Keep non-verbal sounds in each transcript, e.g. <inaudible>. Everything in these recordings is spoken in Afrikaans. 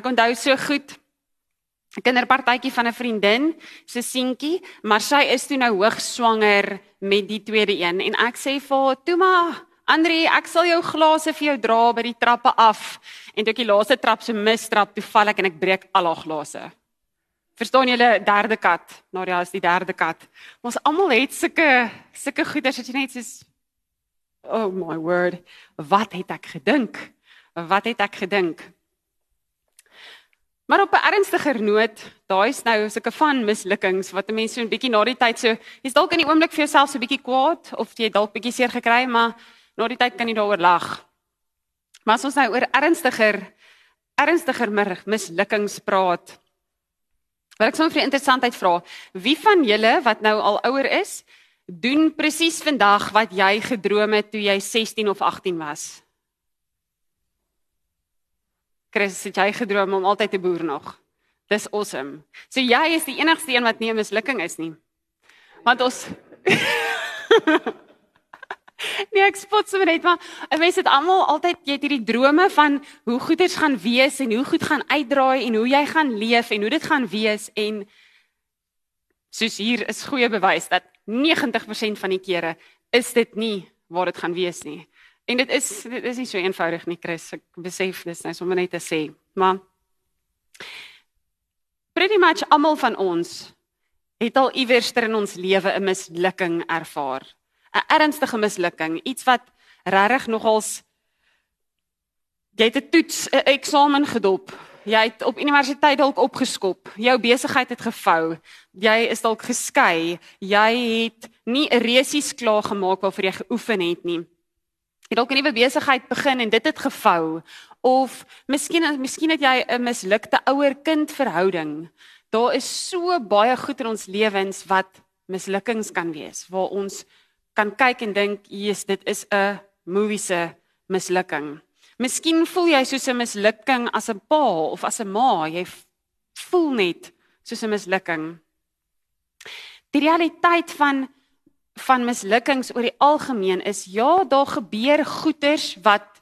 Ek onthou so goed 'n kinderpartytjie van 'n vriendin se seentjie, maar sy is toe nou hoogswanger met die tweede een en ek sê vir haar, "Toe maar, Andri, ek sal jou glase vir jou dra by die trappe af." En toe ek die laaste trap se mistrap toe val ek en ek breek al haar glase. Verstaan julle derde kat? Nadia is die derde kat. Ons almal het sulke sulke goeders wat jy net soos Oh my word. Wat het ek gedink? Wat het ek gedink? Maar op 'n ernstiger noot, daai's nou sulke van mislukkings wat 'n mens so 'n bietjie na die tyd so, jy's dalk in die oomblik vir jouself so 'n bietjie kwaad of jy dalk bietjie seer gekry, maar na die tyd kan jy daaroor lag. Maar as ons nou oor ernstiger ernstiger mislukkings praat, wil ek sommer vir interessantheid vra, wie van julle wat nou al ouer is, doen presies vandag wat jy gedroom het toe jy 16 of 18 was? Chris, het jy gedroom om altyd te boer nog? Dis awesome. So jy is die enigste een wat nie 'n mislukking is nie. Want ons <laughs> Nee, ek spot sommer net maar mense het almal altyd jy het hierdie drome van hoe goeders gaan wees en hoe goed gaan uitdraai en hoe jy gaan leef en hoe dit gaan wees en soos hier is goeie bewys dat 90% van die kere is dit nie waar dit gaan wees nie. En dit is dit is nie so eenvoudig nie, Chris. Ek besef dis nou sommer net te sê, maar pretty much almal van ons het al iewers ter in ons lewe 'n mislukking ervaar. 'n Ernstige mislukking, iets wat regtig nogals jy het 'n toets, 'n eksamen gedop. Jy het op universiteit dalk opgeskop. Jou besigheid het gevou. Jy is dalk geskei. Jy het nie 'n resies klaar gemaak waarvoor jy geoefen het nie het dalk 'n nuwe besigheid begin en dit het gevou of miskien miskien het jy 'n mislukte ouer-kind verhouding. Daar is so baie goed in ons lewens wat mislukkings kan wees waar ons kan kyk en dink, "Jesus, dit is 'n movie se mislukking." Miskien voel jy soos 'n mislukking as 'n pa of as 'n ma, jy voel net soos 'n mislukking. Die realiteit van van mislukkings oor die algemeen is ja, daar gebeur goeters wat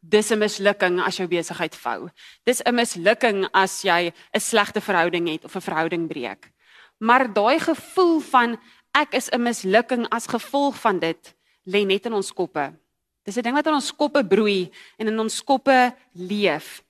dis 'n mislukking as jou besigheid vou. Dis 'n mislukking as jy 'n slegte verhouding het of 'n verhouding breek. Maar daai gevoel van ek is 'n mislukking as gevolg van dit lê net in ons koppe. Dis 'n ding wat in ons koppe broei en in ons koppe leef.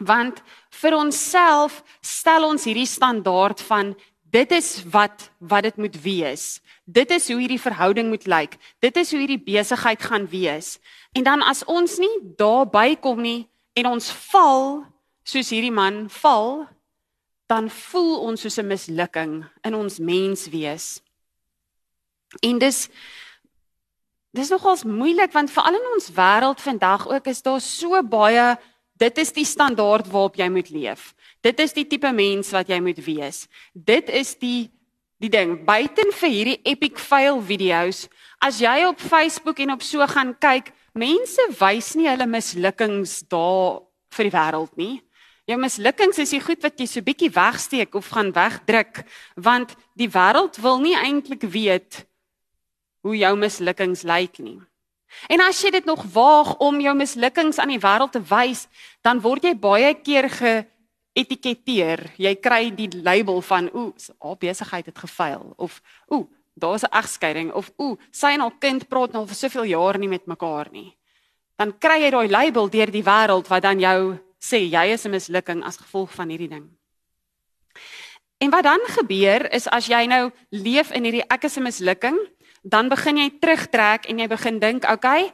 Want vir onsself stel ons hierdie standaard van dit is wat wat dit moet wees. Dit is hoe hierdie verhouding moet lyk. Dit is hoe hierdie besigheid gaan wees. En dan as ons nie daarby kom nie en ons val soos hierdie man val, dan voel ons soos 'n mislukking in ons menswees. En dis dis nogals moeilik want veral in ons wêreld vandag ook is daar so baie dit is die standaard waarop jy moet leef. Dit is die tipe mens wat jy moet wees. Dit is die die ding buiten vir hierdie epic fail video's as jy op Facebook en op so gaan kyk mense wys nie hulle mislukkings daar vir die wêreld nie jou mislukkings is die goed wat jy so bietjie wegsteek of gaan wegdruk want die wêreld wil nie eintlik weet hoe jou mislukkings lyk nie en as jy dit nog waag om jou mislukkings aan die wêreld te wys dan word jy baie keer ge etiketeer. Jy kry die label van ooh, haar besigheid het gefaal of ooh, daar's 'n egskeiding of ooh, sy en haar kind praat nou vir soveel jaar nie met mekaar nie. Dan kry jy daai label deur die wêreld wat dan jou sê jy is 'n mislukking as gevolg van hierdie ding. En wat dan gebeur is as jy nou leef in hierdie ek is 'n mislukking, dan begin jy terugtrek en jy begin dink, okay,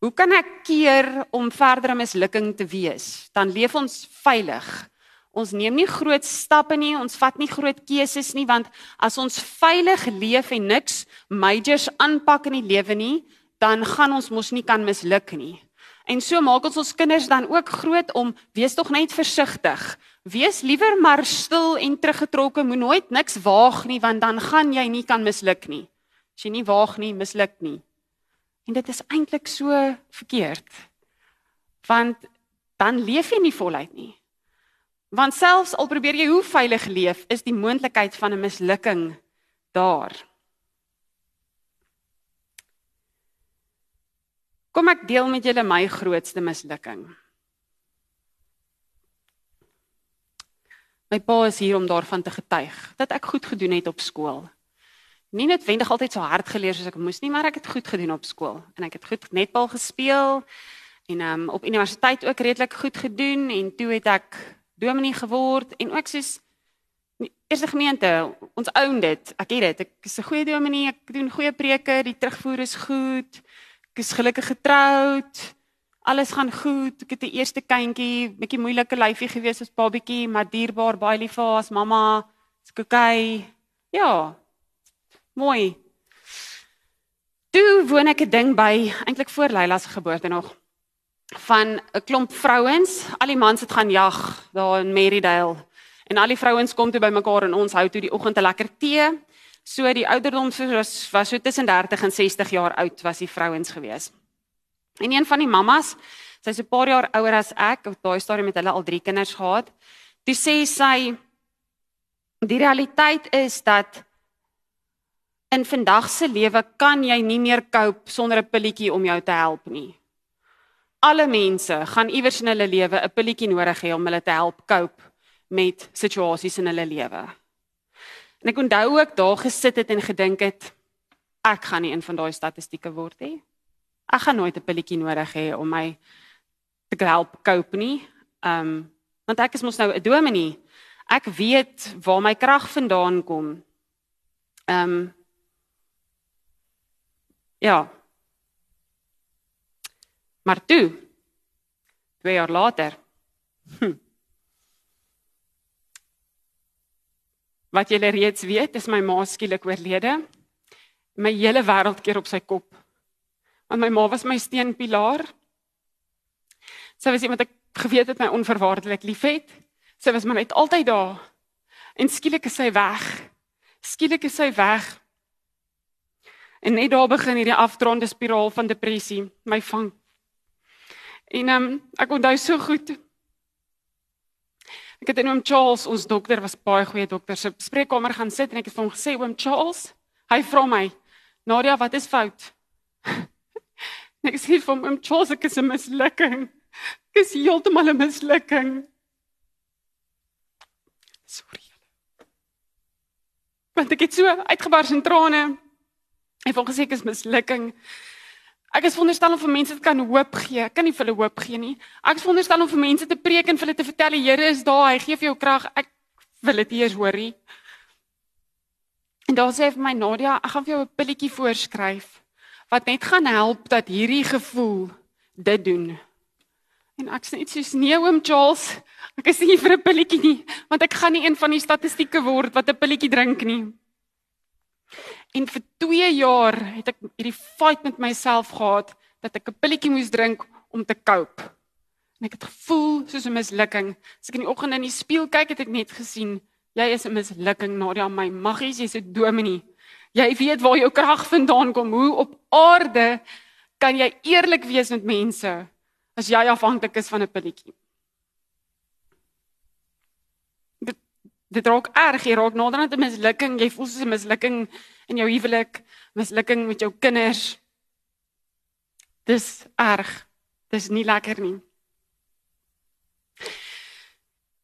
hoe kan ek keer om verdere mislukking te wees? Dan leef ons veilig. Ons neem nie groot stappe nie, ons vat nie groot keuses nie want as ons veilig leef en niks majors aanpak in die lewe nie, dan gaan ons mos nie kan misluk nie. En so maak ons ons kinders dan ook groot om wees tog net versigtig. Wees liewer maar stil en teruggetrokke, moet nooit niks waag nie want dan gaan jy nie kan misluk nie. As jy nie waag nie, misluk nie. En dit is eintlik so verkeerd. Want dan leef jy nie voluit nie. Want selfs al probeer jy hoe veilig leef, is die moontlikheid van 'n mislukking daar. Kom ek deel met julle my grootste mislukking. My pa is hier om daarvan te getuig dat ek goed gedoen het op skool. Nie noodwendig altyd so hard geleer soos ek moes nie, maar ek het goed gedoen op skool en ek het goed netbal gespeel en um, op universiteit ook redelik goed gedoen en toe het ek dominee geword en ook soos eerste gemeente, ons own dit. Ek het dit. Ek is 'n goeie dominee, ek doen goeie preke, die terugvoer is goed. Ek is gelukkig getroud. Alles gaan goed. Ek het 'n eerste kindjie, bietjie moeilike lyfie gewees as babietjie, maar dierbaar, baie lief vir haar as mamma. Dis okay. Ja. Mooi. Toe woon ek 'n ding by eintlik voor Leila se geboorte nog van 'n klomp vrouens. Al die mans het gaan jag daar in Marydale En al die vrouens kom toe bymekaar en ons hou toe die oggend 'n lekker tee. So die ouderdom was was so tussen 30 en 60 jaar oud was die vrouens gewees. En een van die mammas, sy's 'n paar jaar ouer as ek, op daai stadium met hulle al drie kinders gehad. Toe sê sy die realiteit is dat in vandag se lewe kan jy nie meer cope sonder 'n pilletjie om jou te help nie. Alle mense gaan iewers in hulle lewe 'n pilletjie nodig hê om hulle te help cope met situasies in hulle lewe. En ek onthou ook daar gesit het en gedink het ek gaan nie een van daai statistieke word nie. Ek gaan nooit 'n pilletjie nodig hê om my te help cope nie. Um want ek is mos nou 'n dominee. Ek weet waar my krag vandaan kom. Um Ja. Maar toe 2 jaar later. Hm, Wat julle reeds weet, is my ma skielik oorlede. My hele wêreld keer op sy kop. Want my ma was my steunpilaar. Sy was iemand wat ek geweet het my onverwaardelik liefhet. Sy was maar net altyd daar. En skielik is sy weg. Skielik is sy weg. En net daar begin hierdie afdronde spiraal van depressie my vang. En um, ek onthou so goed Ek het in oom Charles, ons dokter was baie goeie dokter, se spreekkamer gaan sit en ek het vir hom gesê oom Charles, hy vra my, "Nadia, wat is fout?" <laughs> ek sê vir hom, "Oom Charles, ek is 'n mislukking. Ek is heeltemal 'n mislukking." Sorry. Want ek het so uitgebars in trane. Hy het hom gesê ek is mislukking. Ek is veronderstel om vir mense te kan hoop gee. Ek kan nie vir hulle hoop gee nie. Ek is veronderstel om vir mense te preek en vir hulle te vertel die Here is daar. Hy gee vir jou krag. Ek wil dit eers hoor nie. En daar sê hy vir my Nadia, ek gaan vir jou 'n pilletjie voorskryf wat net gaan help dat hierdie gevoel dit doen. En ek sê net soos nee oom Charles, ek is nie vir 'n pilletjie nie, want ek gaan nie een van die statistieke word wat 'n pilletjie drink nie. En vir 2 jaar het ek hierdie fight met myself gehad dat ek 'n pilletjie moes drink om te cope. En ek het gevoel soos 'n mislukking. As ek in die oggend in die spieël kyk, het ek net gesien, jy is 'n mislukking, Nadia, my maggies, jy's 'n dominee. Jy weet waar jou krag vandaan kom. Hoe op aarde kan jy eerlik wees met mense as jy afhanklik is van 'n pilletjie? dit raak erg, jy raak nader aan 'n mislukking, jy voel soos 'n mislukking in jou huwelik, mislukking met jou kinders. Dis erg. Dis nie lekker nie.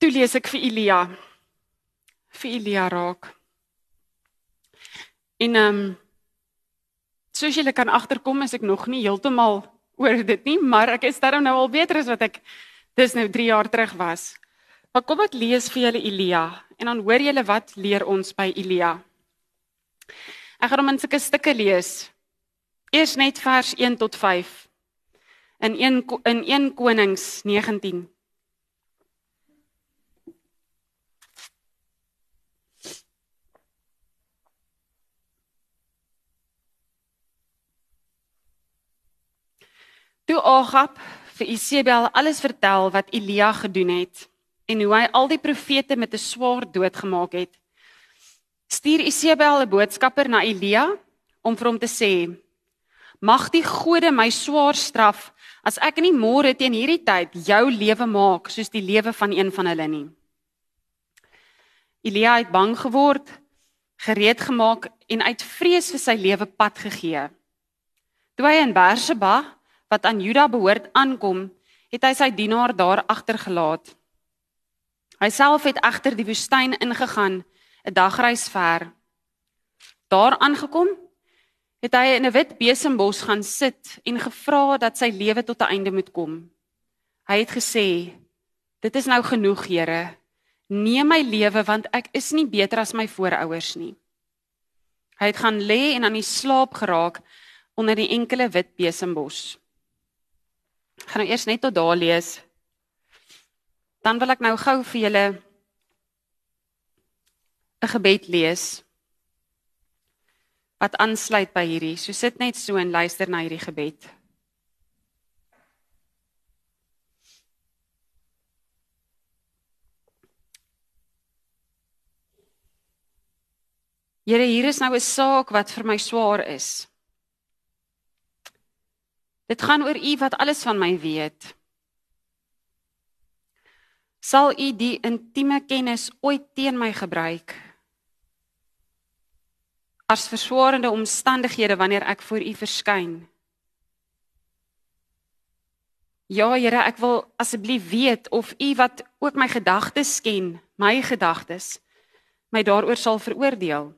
Toe lees ek vir Elia. Vir Elia raak. En ehm um, soos julle kan agterkom, is ek nog nie heeltemal oor dit nie, maar ek is daarom nou al beter as wat ek dis nou 3 jaar terug was. Maar kom ek lees vir julle Elia en dan hoor julle wat leer ons by Elia. Ek gaan hom in sulke stukke lees. Eers net vers 1 tot 5 in 1 in 1 Konings 19. Toe Agab vir Isebel alles vertel wat Elia gedoen het en hoe hy al die profete met 'n swaard doodgemaak het. Stuur Isebel 'n boodskapper na Elia om vir hom te sê: Mag die gode my swaar straf as ek nie môre teen hierdie tyd jou lewe maak soos die lewe van een van hulle nie. Elia het bang geword, gereed gemaak en uit vrees vir sy lewe pad gegee. Toe hy in Berseba wat aan Juda behoort aankom, het hy sy dienaar daar agtergelaat. Hy self het agter die woestyn ingegaan, 'n dagreis ver. Daar aangekom, het hy in 'n wit besembos gaan sit en gevra dat sy lewe tot 'n einde moet kom. Hy het gesê: "Dit is nou genoeg, Here. Neem my lewe want ek is nie beter as my voorouers nie." Hy het gaan lê en aan die slaap geraak onder die enkele wit besembos. Ek gaan nou eers net tot daar lees. Dan wil ek nou gou vir julle 'n gebed lees wat aansluit by hierdie. So sit net so en luister na hierdie gebed. Here, hier is nou 'n saak wat vir my swaar is. Dit gaan oor U wat alles van my weet. Sal U die intieme kennis ooit teen my gebruik? As verswaarende omstandighede wanneer ek voor U verskyn? Ja, Here, ek wil asseblief weet of U wat ook my gedagtes ken, my gedagtes, my daaroor sal veroordeel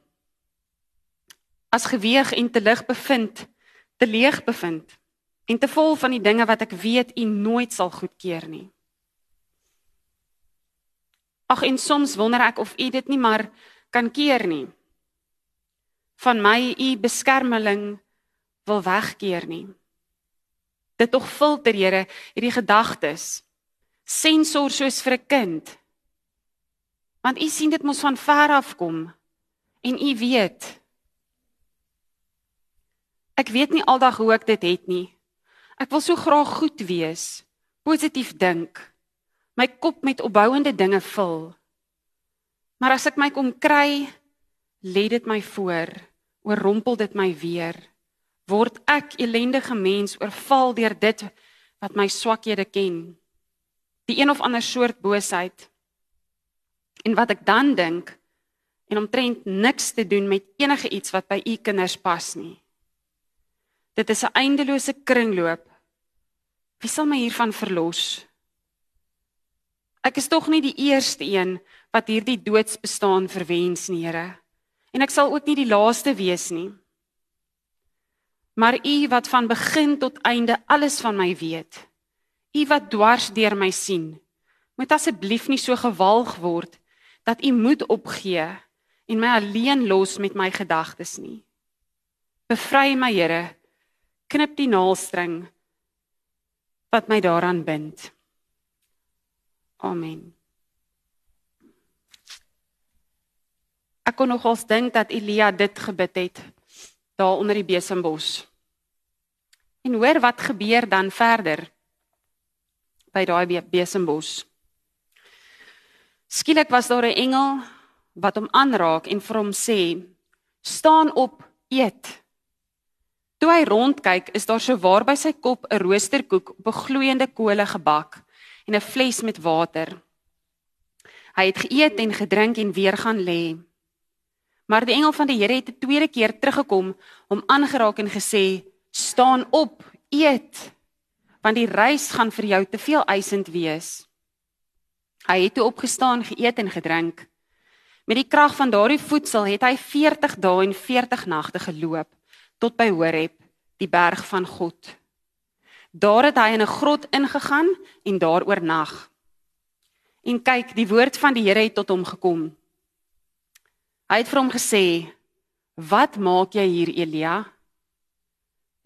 as geweeg en te lig bevind, te leeg bevind en te vol van die dinge wat ek weet u nooit sal goedkeur nie. Ag en soms wonder ek of u dit nie maar kan keer nie. Van my u beskermeling wil wegkeer nie. Dit tog filter Here hierdie gedagtes. Sensor soos vir 'n kind. Want u sien dit mos van ver af kom en u weet Ek weet nie aldag hoe ek dit het nie. Ek wil so graag goed wees, positief dink, my kop met opbouende dinge vul. Maar as ek my kom kry, lê dit my voor, oorrompel dit my weer. Word ek elendige mens oorval deur dit wat my swakhede ken. Die een of ander soort boosheid. En wat ek dan dink en omtrent niks te doen met enige iets wat by u kinders pas nie. Dit is 'n eindelose kringloop. Wie sal my hiervan verlos? Ek is tog nie die eerste een wat hierdie doodsbestaan verwens nie, Here. En ek sal ook nie die laaste wees nie. Maar U wat van begin tot einde alles van my weet, U wat dwars deur my sien, moet asseblief nie so gewalg word dat U moed opgee en my alleen los met my gedagtes nie. Bevry my, Here, knip die naaldstring wat my daaraan bind. Amen. Ek kon nogals dink dat Elia dit gebid het daar onder die besembos. En hoor wat gebeur dan verder by daai besembos. Skielik was daar 'n engel wat hom aanraak en vir hom sê: "Staan op, eet." Toe hy rondkyk, is daar so waar by sy kop 'n roosterkoek op 'n gloeiende kole gebak en 'n fles met water. Hy het geëet en gedrink en weer gaan lê. Maar die engel van die Here het 'n tweede keer teruggekom, hom aangeraak en gesê: "Staan op, eet, want die reis gaan vir jou te veel eisend wees." Hy het toe opgestaan, geëet en gedrink. Met die krag van daardie voedsel het hy 40 dae en 40 nagte geloop tot by Horeb, die berg van God. Daar het hy in 'n grot ingegaan en daar oornag. En kyk, die woord van die Here het tot hom gekom. Hy het vir hom gesê: "Wat maak jy hier, Elia?"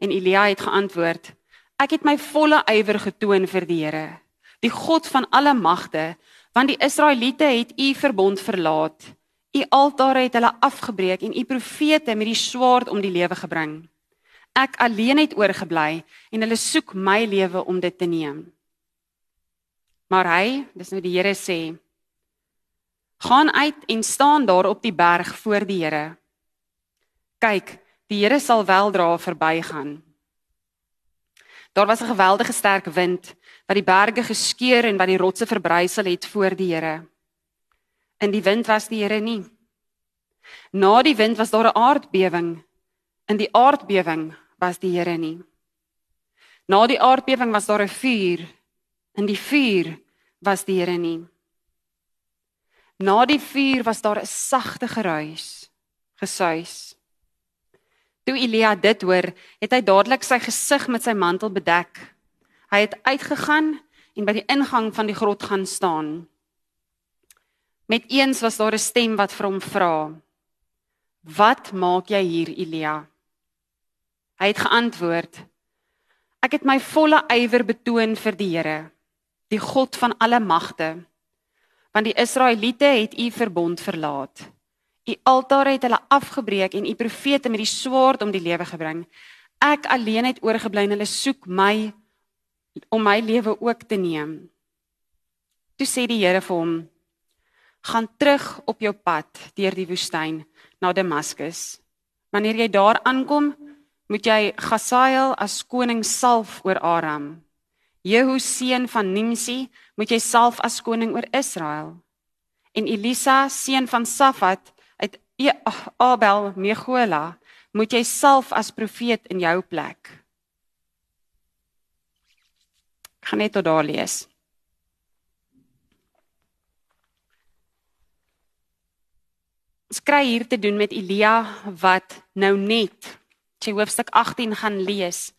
En Elia het geantwoord: "Ek het my volle ywer getoon vir die Here, die God van alle magte, want die Israeliete het u verbond verlaat." U altare het hulle afgebreek en u profete met die swaard om die lewe gebring. Ek alleen het oorgebly en hulle soek my lewe om dit te neem. Maar hy, dis nou die Here sê, gaan uit en staan daar op die berg voor die Here. Kyk, die Here sal weldra verbygaan. Daar was 'n geweldige sterk wind wat die berge geskeur en wat die rotse verbrysel het voor die Here. In die wind was die Here nie. Na die wind was daar 'n aardbewing. In die aardbewing was die Here nie. Na die aardbewing was daar 'n vuur. In die vuur was die Here nie. Na die vuur was daar 'n sagte geruis, gesuis. Toe Elia dit hoor, het hy dadelik sy gesig met sy mantel bedek. Hy het uitgegaan en by die ingang van die grot gaan staan. Met eens was daar 'n stem wat vir hom vra: "Wat maak jy hier, Elia?" Hy het geantwoord: "Ek het my volle ywer betoon vir die Here, die God van alle magte, want die Israeliete het u verbond verlaat." U altare het hulle afgebreek en u profete met die swaard om die lewe gebring. Ek alleen het oorgebly en hulle soek my om my lewe ook te neem. Toe sê die Here vir hom: "Gaan terug op jou pad deur die woestyn na Damaskus. Wanneer jy daar aankom, moet jy Gasael as koning salf oor Aram. Jehu seun van Nimsi moet jy salf as koning oor Israel. En Elisa seun van Safat Ja, Abel Megola, moet jy self as profeet in jou plek. Ek gaan net tot daar lees. Ons kry hier te doen met Elia wat nou net, as jy hoofstuk 18 gaan lees,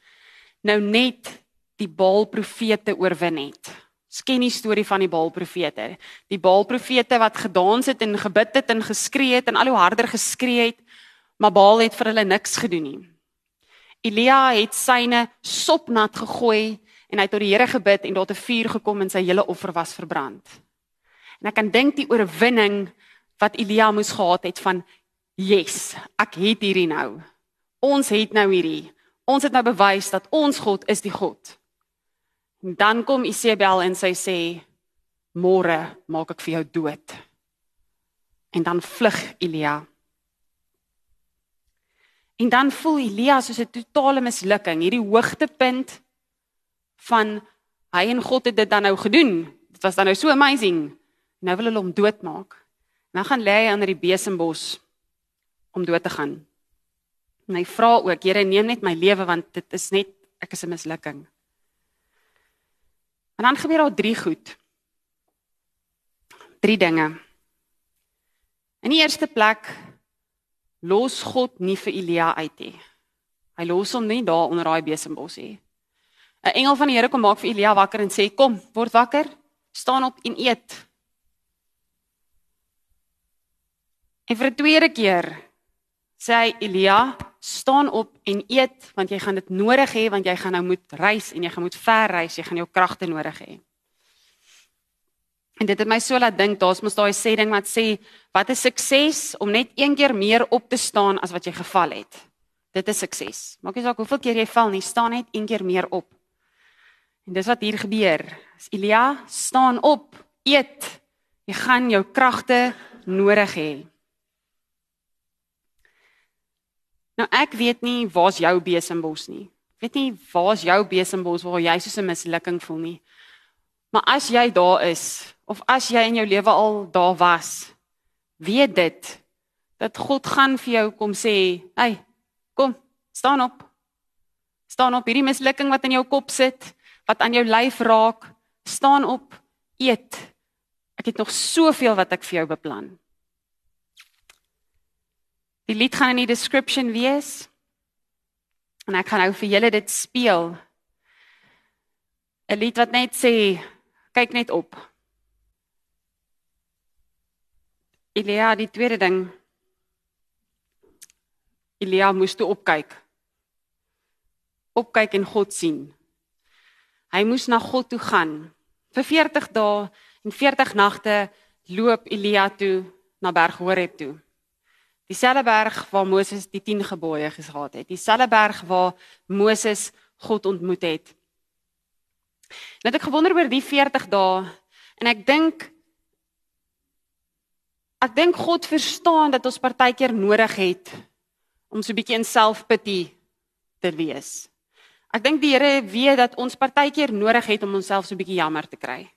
nou net die Baal profete oorwin het. Ons ken die storie van die Baalprofete. Die Baalprofete wat gedans het en gebid het en geskree het en al hoe harder geskree het, maar Baal het vir hulle niks gedoen nie. Elia het syne sopnat gegooi en hy het tot die Here gebid en daar het 'n vuur gekom en sy hele offer was verbrand. En ek kan dink die oorwinning wat Elia moes gehad het van yes, ek het hierdie nou. Ons het nou hierdie. Ons het nou bewys dat ons God is die God. En dan kom Isabel en sy sê môre maak ek vir jou dood. En dan vlug Elia. En dan voel Elia soos 'n totale mislukking, hierdie hoogtepunt van hy en God het dit dan nou gedoen. Dit was dan nou so amazing. Nou wil hulle hom doodmaak. Nou gaan lê hy onder die besembos om dood te gaan. En hy vra ook, Here, neem net my lewe want dit is net ek is 'n mislukking. En dan gebeur daar drie goed. Drie dinge. In die eerste plek los God nie vir Elia uit nie. Hy los hom nie daar onder daai besembos nie. 'n Engel van die Here kom maak vir Elia wakker en sê: "Kom, word wakker, staan op en eet." En vir 'n tweede keer sê hy Elia, staan op en eet want jy gaan dit nodig hê want jy gaan nou moet reis en jy gaan moet ver reis, jy gaan jou kragte nodig hê. En dit het my so laat dink, daar's mos daai sê ding wat sê wat is sukses om net een keer meer op te staan as wat jy geval het. Dit is sukses. Maak nie saak hoeveel keer jy val nie, staan net een keer meer op. En dis wat hier gebeur. As Elia staan op, eet, jy gaan jou kragte nodig hê. Nou ek weet nie waar's jou besembos nie. Ek weet nie waar's jou besembos waar jy soos 'n mislukking voel nie. Maar as jy daar is of as jy in jou lewe al daar was, weet dit dat God gaan vir jou kom sê, "Hey, kom, staan op. Staan op hierdie mislukking wat in jou kop sit, wat aan jou lyf raak, staan op, eet. Ek het nog soveel wat ek vir jou beplan." Die lied gaan in die description wees. En ek gaan nou vir julle dit speel. 'n Lied wat net sê kyk net op. Elia die tweede ding. Elia moes toe opkyk. Opkyk en God sien. Hy moes na God toe gaan. Vir 40 dae en 40 nagte loop Elia toe na Berg Horeb toe. Dieselfde berg waar Moses die 10 gebooie gehad het. Dieselfde berg waar Moses God ontmoet het. Net ek gewonder oor die 40 dae en ek dink ek dink God verstaan dat ons partykeer nodig het om so 'n bietjie in selfpity te wees. Ek dink die Here weet dat ons partykeer nodig het om onsself so 'n bietjie jammer te kry.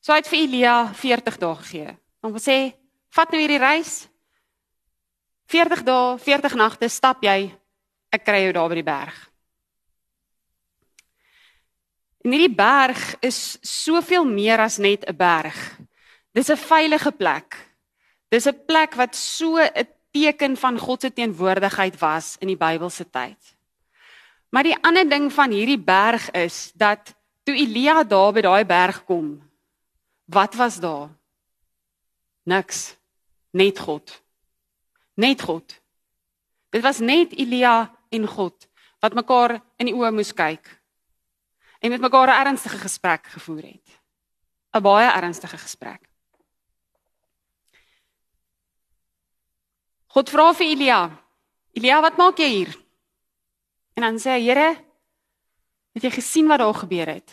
So hy het vir Elia 40 dae gegee. Om te sê, vat nou hierdie reis, 40 dae, 40 nagte stap jy, ek kry jou daar by die berg. En hierdie berg is soveel meer as net 'n berg. Dis 'n veilige plek. Dis 'n plek wat so 'n teken van God se teenwoordigheid was in die Bybelse tyd. Maar die ander ding van hierdie berg is dat toe Elia daar by daai berg kom, wat was daar? Niks. Net God. Net God. Dit was net Elia en God wat mekaar in die oë moes kyk en met mekaar 'n ernstige gesprek gevoer het. 'n Baie ernstige gesprek. God vra vir Elia: "Elia, wat maak jy hier?" En dan sê hy: "Here, het jy gesien wat daar gebeur het?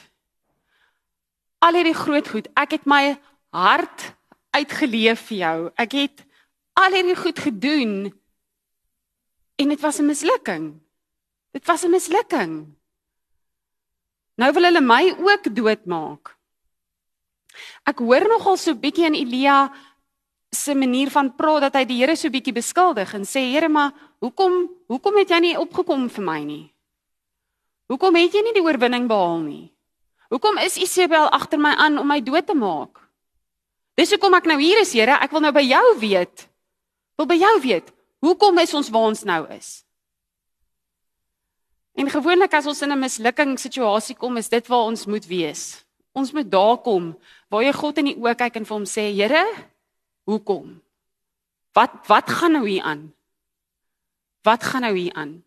Al hierdie groot goed, ek het my hart uitgeleef vir jou. Ek het al hierdie goed gedoen en dit was 'n mislukking. Dit was 'n mislukking. Nou wil hulle my ook doodmaak. Ek hoor nogal so bietjie in Elia se manier van praat dat hy die Here so bietjie beskuldig en sê Here maar hoekom hoekom het jy nie opgekom vir my nie? Hoekom het jy nie die oorwinning behaal nie? Hoekom is Isabel agter my aan om my dood te maak? Dis hoekom ek nou hier is, Here. Ek wil nou by jou weet. Wil by jou weet. Hoekom is ons waar ons nou is? En gewoonlik as ons in 'n mislukking situasie kom, is dit waar ons moet wees. Ons moet daar kom waar jy God in die oë kyk en vir hom sê, Here, hoekom? Wat wat gaan nou hier aan? Wat gaan nou hier aan?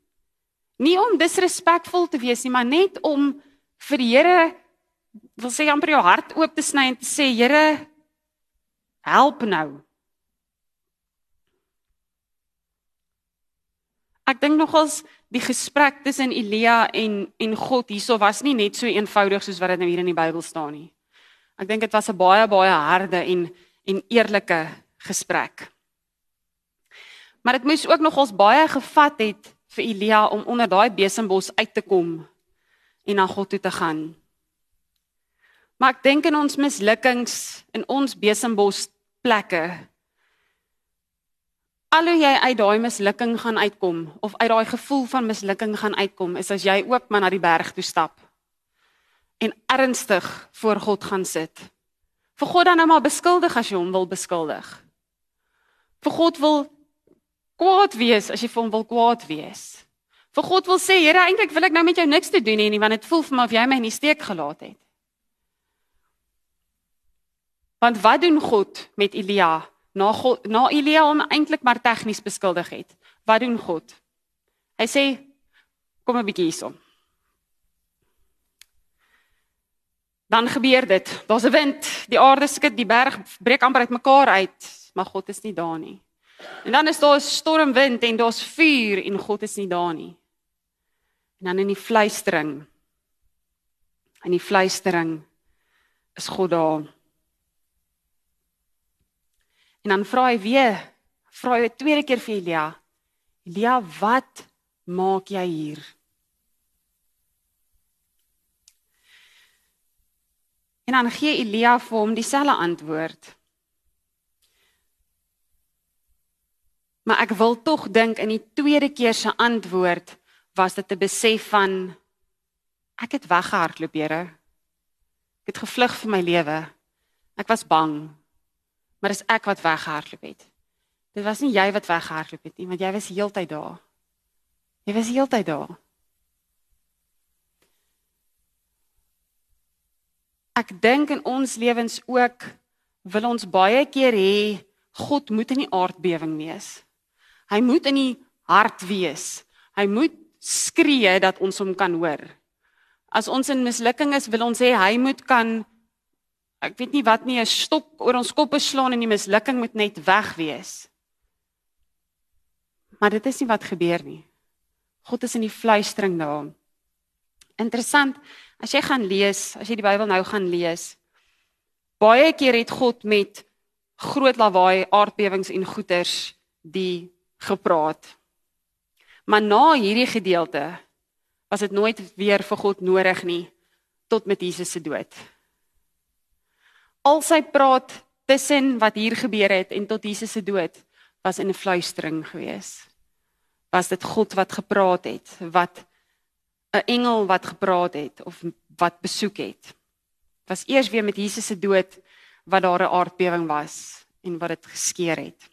Nie om disrespekvol te wees nie, maar net om vir die Here wil sê amper jou hart oop te sny en te sê, Here, help nou. Ek dink nogals die gesprek tussen Elia en en God hierso was nie net so eenvoudig soos wat dit nou hier in die Bybel staan nie. Ek dink dit was 'n baie baie harde en en eerlike gesprek. Maar dit moes ook nogals baie gevat het vir Elia om onder daai besembos uit te kom en na God toe te gaan. Maar ek dink in ons mislukkings in ons besembos plekke al hoe jy uit daai mislukking gaan uitkom of uit daai gevoel van mislukking gaan uitkom is as jy ook maar na die berg toe stap en ernstig voor God gaan sit. Vir God dan nou maar beskuldig as jy hom wil beskuldig. Vir God wil kwaad wees as jy vir hom wil kwaad wees. Vir God wil sê, Here, eintlik wil ek nou met jou niks te doen hê nie want dit voel vir my of jy my in die steek gelaat het. Want wat doen God met Elia? Na God, na Elia hom eintlik maar tegnies beskuldig het. Wat doen God? Hy sê kom 'n bietjie hierson. Dan gebeur dit. Daar's 'n wind, die aarde skud, die berg breek amper uitmekaar uit, maar God is nie daar nie. En dan is daar 'n stormwind en daar's vuur en God is nie daar nie. En dan in die fluistering. In die fluistering is God daar. En dan vra hy weer, vra hy 'n tweede keer vir Elia. Elia, wat maak jy hier? En dan gee Elia vir hom dieselfde antwoord. Maar ek wil tog dink in die tweede keer se antwoord was dit 'n besef van ek het weggehardloop, Here. Ek het gevlug vir my lewe. Ek was bang maar dis ek wat weggehardloop het. Dit was nie jy wat weggehardloop het nie, want jy was heeltyd daar. Jy was heeltyd daar. Ek dink in ons lewens ook wil ons baie keer hê God moet in die aardbewing wees. Hy moet in die hart wees. Hy moet skree dat ons hom kan hoor. As ons in mislukking is, wil ons hê hy moet kan ek weet nie wat nie 'n stok oor ons koppe slaan en die mislukking moet net weg wees. Maar dit is nie wat gebeur nie. God is in die fluistering daar. Interessant, as jy gaan lees, as jy die Bybel nou gaan lees, baie keer het God met groot lawaai, aardbewings en goeters die gepraat. Maar na hierdie gedeelte was dit nooit weer vir God nodig nie tot met Jesus se dood al sy praat tussen wat hier gebeur het en tot Jesus se dood was in 'n fluistering gewees. Was dit God wat gepraat het, wat 'n engel wat gepraat het of wat besoek het. Was eers weer met Jesus se dood wat daar 'n aardbewing was en wat dit geskeur het.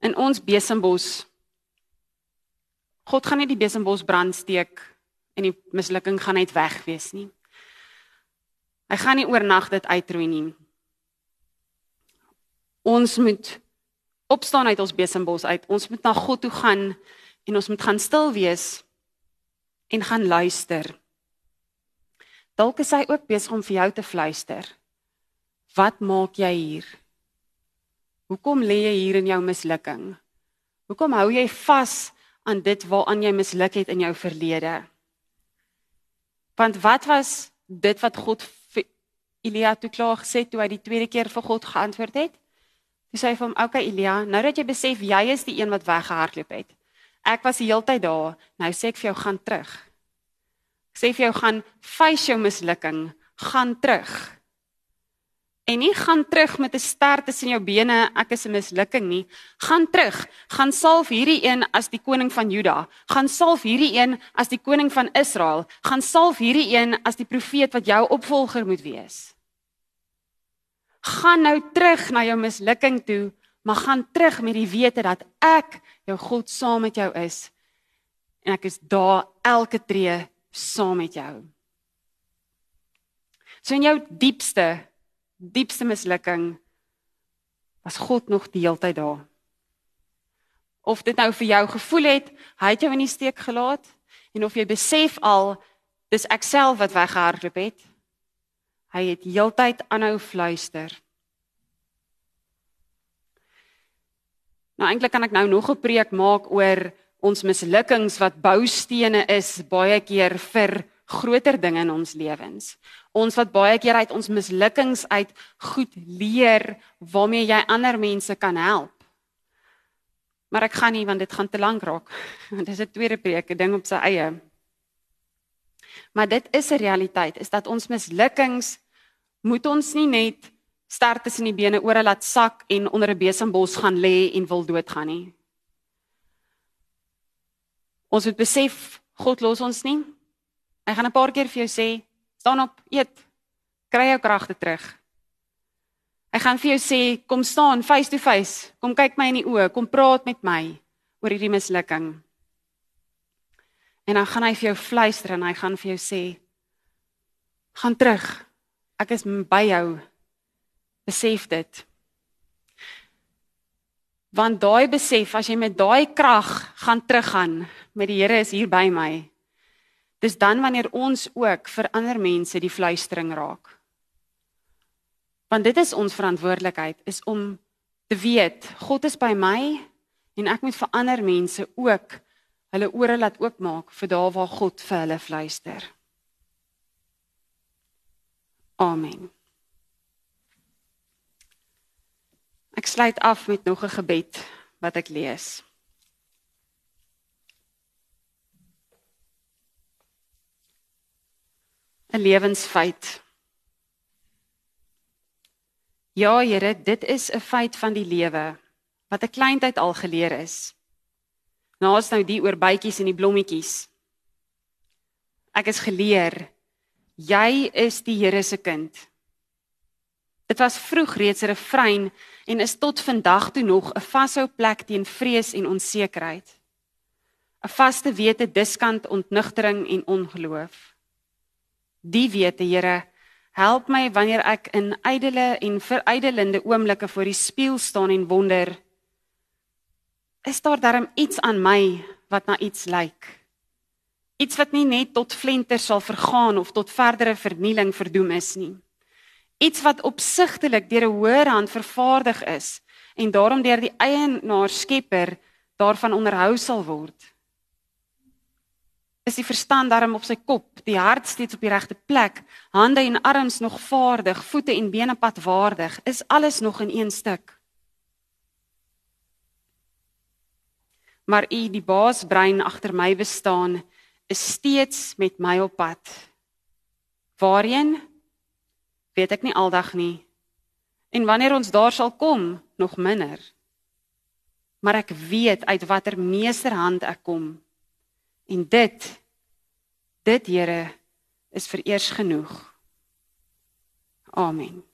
In ons besembos God gaan nie die besembos brand steek en die mislukking gaan net weg wees nie. Hy gaan nie oornag dit uitroei nie. Ons moet opstaan uit ons besembos uit. Ons moet na God toe gaan en ons moet gaan stil wees en gaan luister. Dalk is hy ook besig om vir jou te fluister. Wat maak jy hier? Hoekom lê jy hier in jou mislukking? Hoekom hou jy vas aan dit waaraan jy misluk het in jou verlede? Want wat was dit wat God vir Elia toe klaar gesê toe hy die tweede keer vir God geantwoord het? Hy sê vir hom: "Oké okay, Elia, nou dat jy besef jy is die een wat weggehardloop het. Ek was die hele tyd daar. Nou sê ek vir jou gaan terug." sê vir jou gaan face jou mislukking, gaan terug. En nie gaan terug met 'n ster tussen jou bene, ek is 'n mislukking nie. Gaan terug, gaan salf hierdie een as die koning van Juda, gaan salf hierdie een as die koning van Israel, gaan salf hierdie een as die profeet wat jou opvolger moet wees. Gaan nou terug na jou mislukking toe, maar gaan terug met die wete dat ek jou God saam met jou is. En ek is daar elke tree saam met jou. So in jou diepste diepste mislukking was God nog die hele tyd daar. Of dit nou vir jou gevoel het, hy het jou in die steek gelaat en of jy besef al dis ek self wat weggehardloop het. Hy het heeltyd aanhou fluister. Nou eintlik kan ek nou nog 'n preek maak oor ons mislukkings wat boustene is baie keer vir groter dinge in ons lewens. Ons wat baie keer uit ons mislukkings uit goed leer waarmee jy ander mense kan help. Maar ek gaan nie want dit gaan te lank raak. <laughs> Want dis 'n tweede preek, 'n ding op sy eie. Maar dit is 'n realiteit, is dat ons mislukkings moet ons nie net sterk tussen die bene oor laat sak en onder 'n besembos gaan lê en wil doodgaan nie. Ons moet besef God los ons nie. Hy gaan 'n paar keer vir jou sê, staan op, eet, kry jou kragte terug. Hy gaan vir jou sê, kom staan face to face, kom kyk my in die oë, kom praat met my oor hierdie mislukking. En dan gaan hy vir jou fluister en hy gaan vir jou sê, gaan terug. Ek is by jou. Besef dit. Want daai besef as jy met daai krag gaan teruggaan, met die Here is hier by my. Dis dan wanneer ons ook vir ander mense die fluistering raak. Want dit is ons verantwoordelikheid is om te weet God is by my en ek moet vir ander mense ook hulle ore laat oopmaak vir daar waar God vir hulle fluister. Amen. Ek sluit af met nog 'n gebed wat ek lees. 'n lewensfeit. Ja, Here, dit is 'n feit van die lewe wat 'n kleintyd al geleer is. Naas nou die oor bytjies en die blommetjies. Ek is geleer jy is die Here se kind. Dit was vroeg reeds 'n refrein en is tot vandag toe nog 'n vashou plek teen vrees en onsekerheid. 'n Vaste wete diskant ontnugtering en ongeloof. Die wete, Here, help my wanneer ek in ydelle en verydelende oomblikke voor die spieël staan en wonder, is daar darm iets aan my wat na iets lyk? Iets wat nie net tot flenter sal vergaan of tot verdere vernieling verdoem is nie. Iets wat opsigtelik deur 'n hoër hand vervaardig is en daarom deur die eienaar skepper daarvan onderhou sal word is die verstand darm op sy kop, die hart steeds op die regte plek, hande en arms nog vaardig, voete en bene padwaardig, is alles nog in een stuk. Maar u die baasbrein agter my bestaan is steeds met my op pad. Waarheen? Weet ek nie aldag nie. En wanneer ons daar sal kom, nog minder. Maar ek weet uit watter meesterhand ek kom. En dit Dit Here is vereers genoeg. Amen.